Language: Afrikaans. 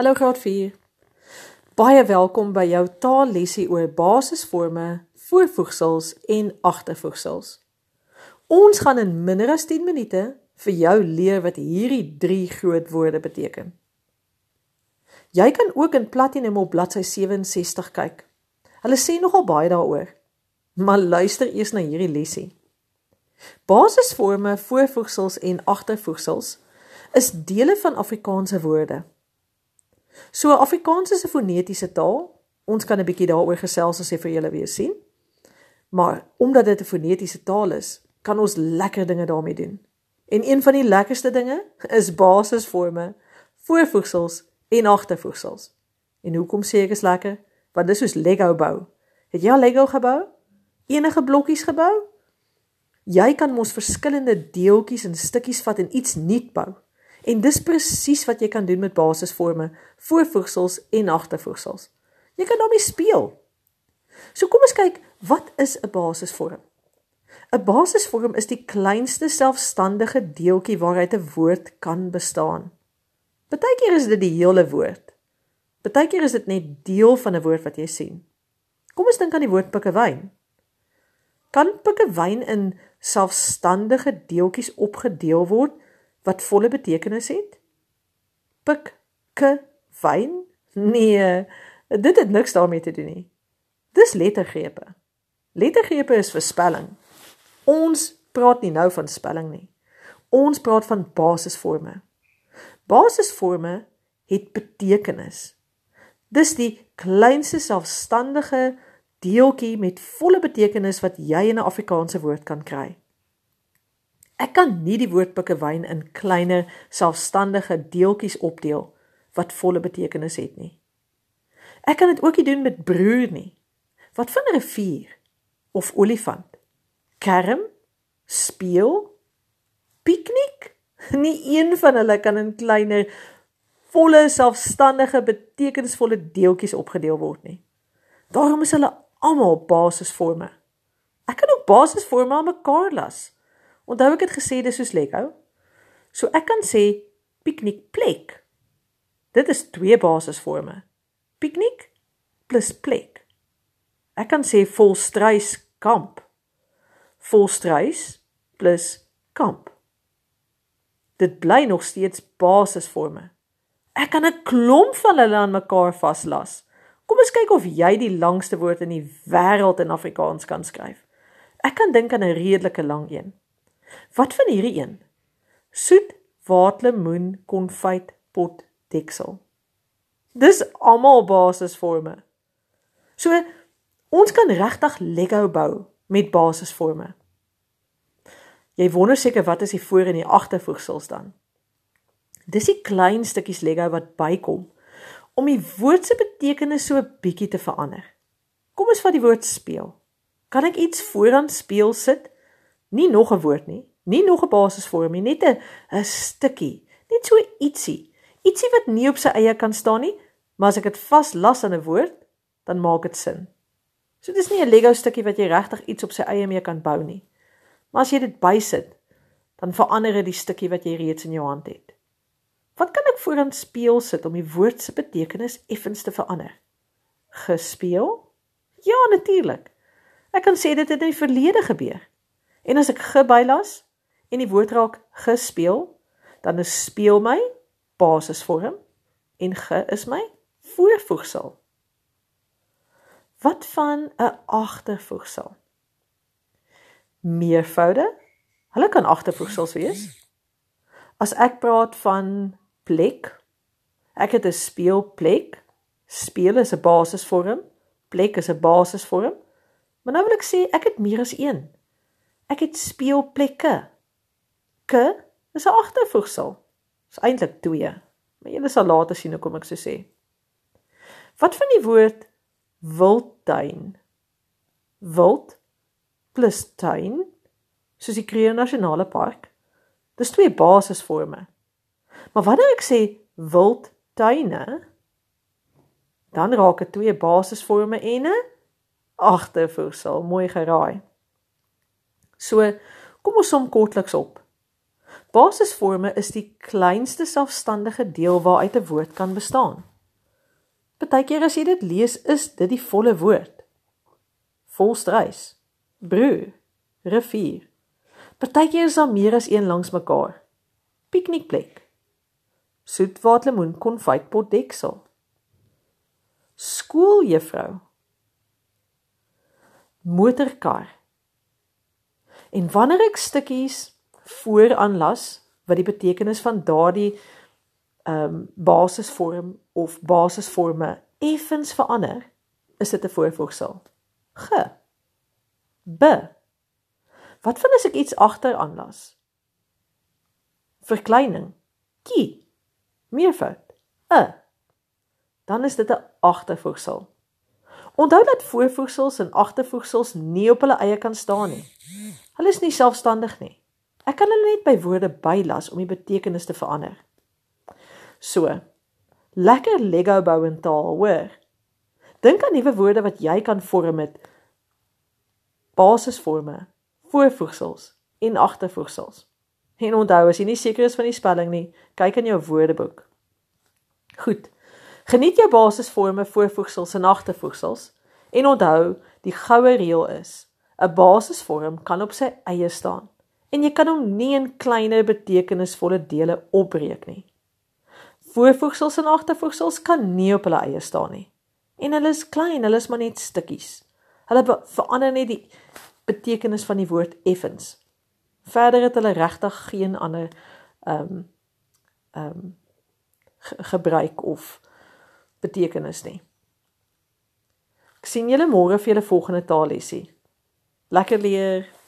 Hallo graad 4. Baie welkom by jou taallesie oor basisforme, voorvoegsels en agtervoegsels. Ons gaan in minder as 10 minute vir jou leer wat hierdie drie groot woorde beteken. Jy kan ook in Platinum op bladsy 67 kyk. Hulle sê nogal baie daaroor. Maar luister eers na hierdie lesie. Basisforme, voorvoegsels en agtervoegsels is dele van Afrikaanse woorde. So Afrikaans is 'n fonetiese taal. Ons kan 'n bietjie daaroor gesels as jy vir julle weer sien. Maar omdat dit 'n fonetiese taal is, kan ons lekker dinge daarmee doen. En een van die lekkerste dinge is basisforme, voorvoegsels en agtervoegsels. En hoekom sê ek is lekker? Want dis soos Lego bou. Het jy al Lego gebou? Enige blokkies gebou? Jy kan mos verskillende deeltjies en stukkies vat en iets nuut bou. En dis presies wat jy kan doen met basisforme, voorvoegsels en agtervoegsels. Jy kan daarmee speel. So kom ons kyk, wat is 'n basisvorm? 'n Basisvorm is die kleinste selfstandige deeltjie waaruit 'n woord kan bestaan. Partykeer is dit die hele woord. Partykeer is dit net deel van 'n woord wat jy sien. Kom ons dink aan die woord pikkewyn. Kan pikkewyn in selfstandige deeltjies opgedeel word wat volle betekenis het? Pik ke wyn? Nee, dit het niks daarmee te doen nie. Dis lettergrepe. Lettergrepe is vir spelling. Ons praat nie nou van spelling nie. Ons praat van basisforme. Basisforme het betekenis. Dis die kleinste selfstandige deeltjie met volle betekenis wat jy in 'n Afrikaanse woord kan kry. Ek kan nie die woord pikkewyn in kleiner selfstandige deeltjies opdeel wat volle betekenis het nie. Ek kan dit ook nie doen met broer nie. Wat van 'n rivier of olifant? Kerm, speel, piknik? Nie een van hulle kan in kleiner volle selfstandige betekenisvolle deeltjies opgedeel word nie. Daarom is hulle almal basisforme. Ek kan ook basisforme aan mekaar las. Onthou ek het gesê dis soos Lego. So ek kan sê piknikplek. Dit is twee basisforme. Piknik plus plek. Ek kan sê volstruis kamp. Volstruis plus kamp. Dit bly nog steeds basisforme. Ek kan 'n klomp van hulle aan mekaar vaslas. Kom ons kyk of jy die langste woord in die wêreld in Afrikaans kan skryf. Ek kan dink aan 'n redelike lang een. Wat van hierdie een? Soet waterlemoen konfyt pot deksel. Dis almal basisforme. So ons kan regtig Lego bou met basisforme. Jy wonder seker wat is die voor en die agtervoegsels dan? Dis die klein stukkies Lego wat bykom om die woord se betekenis so 'n bietjie te verander. Kom ons vat die woord speel. Kan ek iets vooraan speel sit? Nie nog 'n woord nie, nie nog 'n basisvorm nie, net 'n 'n stukkie, net so ietsie. Ietsie wat nie op sy eie kan staan nie, maar as ek dit vaslas aan 'n woord, dan maak dit sin. So dis nie 'n Lego stukkie wat jy regtig iets op sy eie mee kan bou nie. Maar as jy dit bysit, dan verander dit die stukkie wat jy reeds in jou hand het. Wat kan ek vooraan speel sit om die woord se betekenis effens te verander? Gespeel? Ja, natuurlik. Ek kan sê dit het in die verlede gebeur. En as ek gebylas en die woord raak gespeel, dan is speel my basisvorm en ge is my voorvoegsel. Wat van 'n agtervoegsel? Meervoude? Hulle kan agtervoegsels wees. As ek praat van plek, ek het 'n speelplek. Speel is 'n basisvorm, plek is 'n basisvorm. Maar nou wil ek sê ek het meer as een. Ek het speelplekke. K is 'n agtervoegsel. Is eintlik 2. Maar julle sal later sien hoekom ek so sê. Wat van die woord wildtuin? Wild plus tuin, soos die Kruger Nasionale Park. Dis twee basisforme. Maar wanneer ek sê wildtuine, dan raak dit twee basisforme en 'n agtervoegsel. Mooi geraai. So, kom ons som kortliks op. Basisforme is die kleinste selfstandige deel waaruit 'n woord kan bestaan. Partykeer as jy dit lees, is dit die volle woord. Volstruis, broer, rivier. Partykeer is daar meer as een langs mekaar. Piknikplek. Soetwaterlemoen konfytpot deksel. Skooljuffrou. Motorkar. En wanneer ek stukkies vooraanlas wat die betekenis van daardie ehm um, basisvorm of basisforme effens verander, is dit 'n voorvoegsel. G. B. Wat van as ek iets agter aanlas? Verkleining. Kie. Meervoud. E. Dan is dit 'n agtervoegsel. Onthou dat voorvoegsels en agtervoegsels nie op hulle eie kan staan nie. Hulle is nie selfstandig nie. Ek kan hulle net by woorde bylas om die betekenis te verander. So. Lekker Lego bou in taal, hoor. Dink aan nuwe woorde wat jy kan vorm met basisforme, voorvoegsels en agtervoegsels. En onthou as jy nie seker is van die spelling nie, kyk in jou woordeboek. Goed. Geniet jou basisforme, voorvoegsels en agtervoegsels en onthou, die goue reël is: 'n basisvorm kan op sy eie staan en jy kan hom nie in kleiner betekenisvolle dele opbreek nie. Voorvoegsels en agtervoegsels kan nie op hulle eie staan nie. En hulle is klein, hulle is maar net stukkies. Hulle verander net die betekenis van die woord effens. Verder het hulle regtig geen ander ehm um, ehm um, gebruik of betekenis nie. Ek sien julle môre vir julle volgende taallesie. Lekker leer. Uh,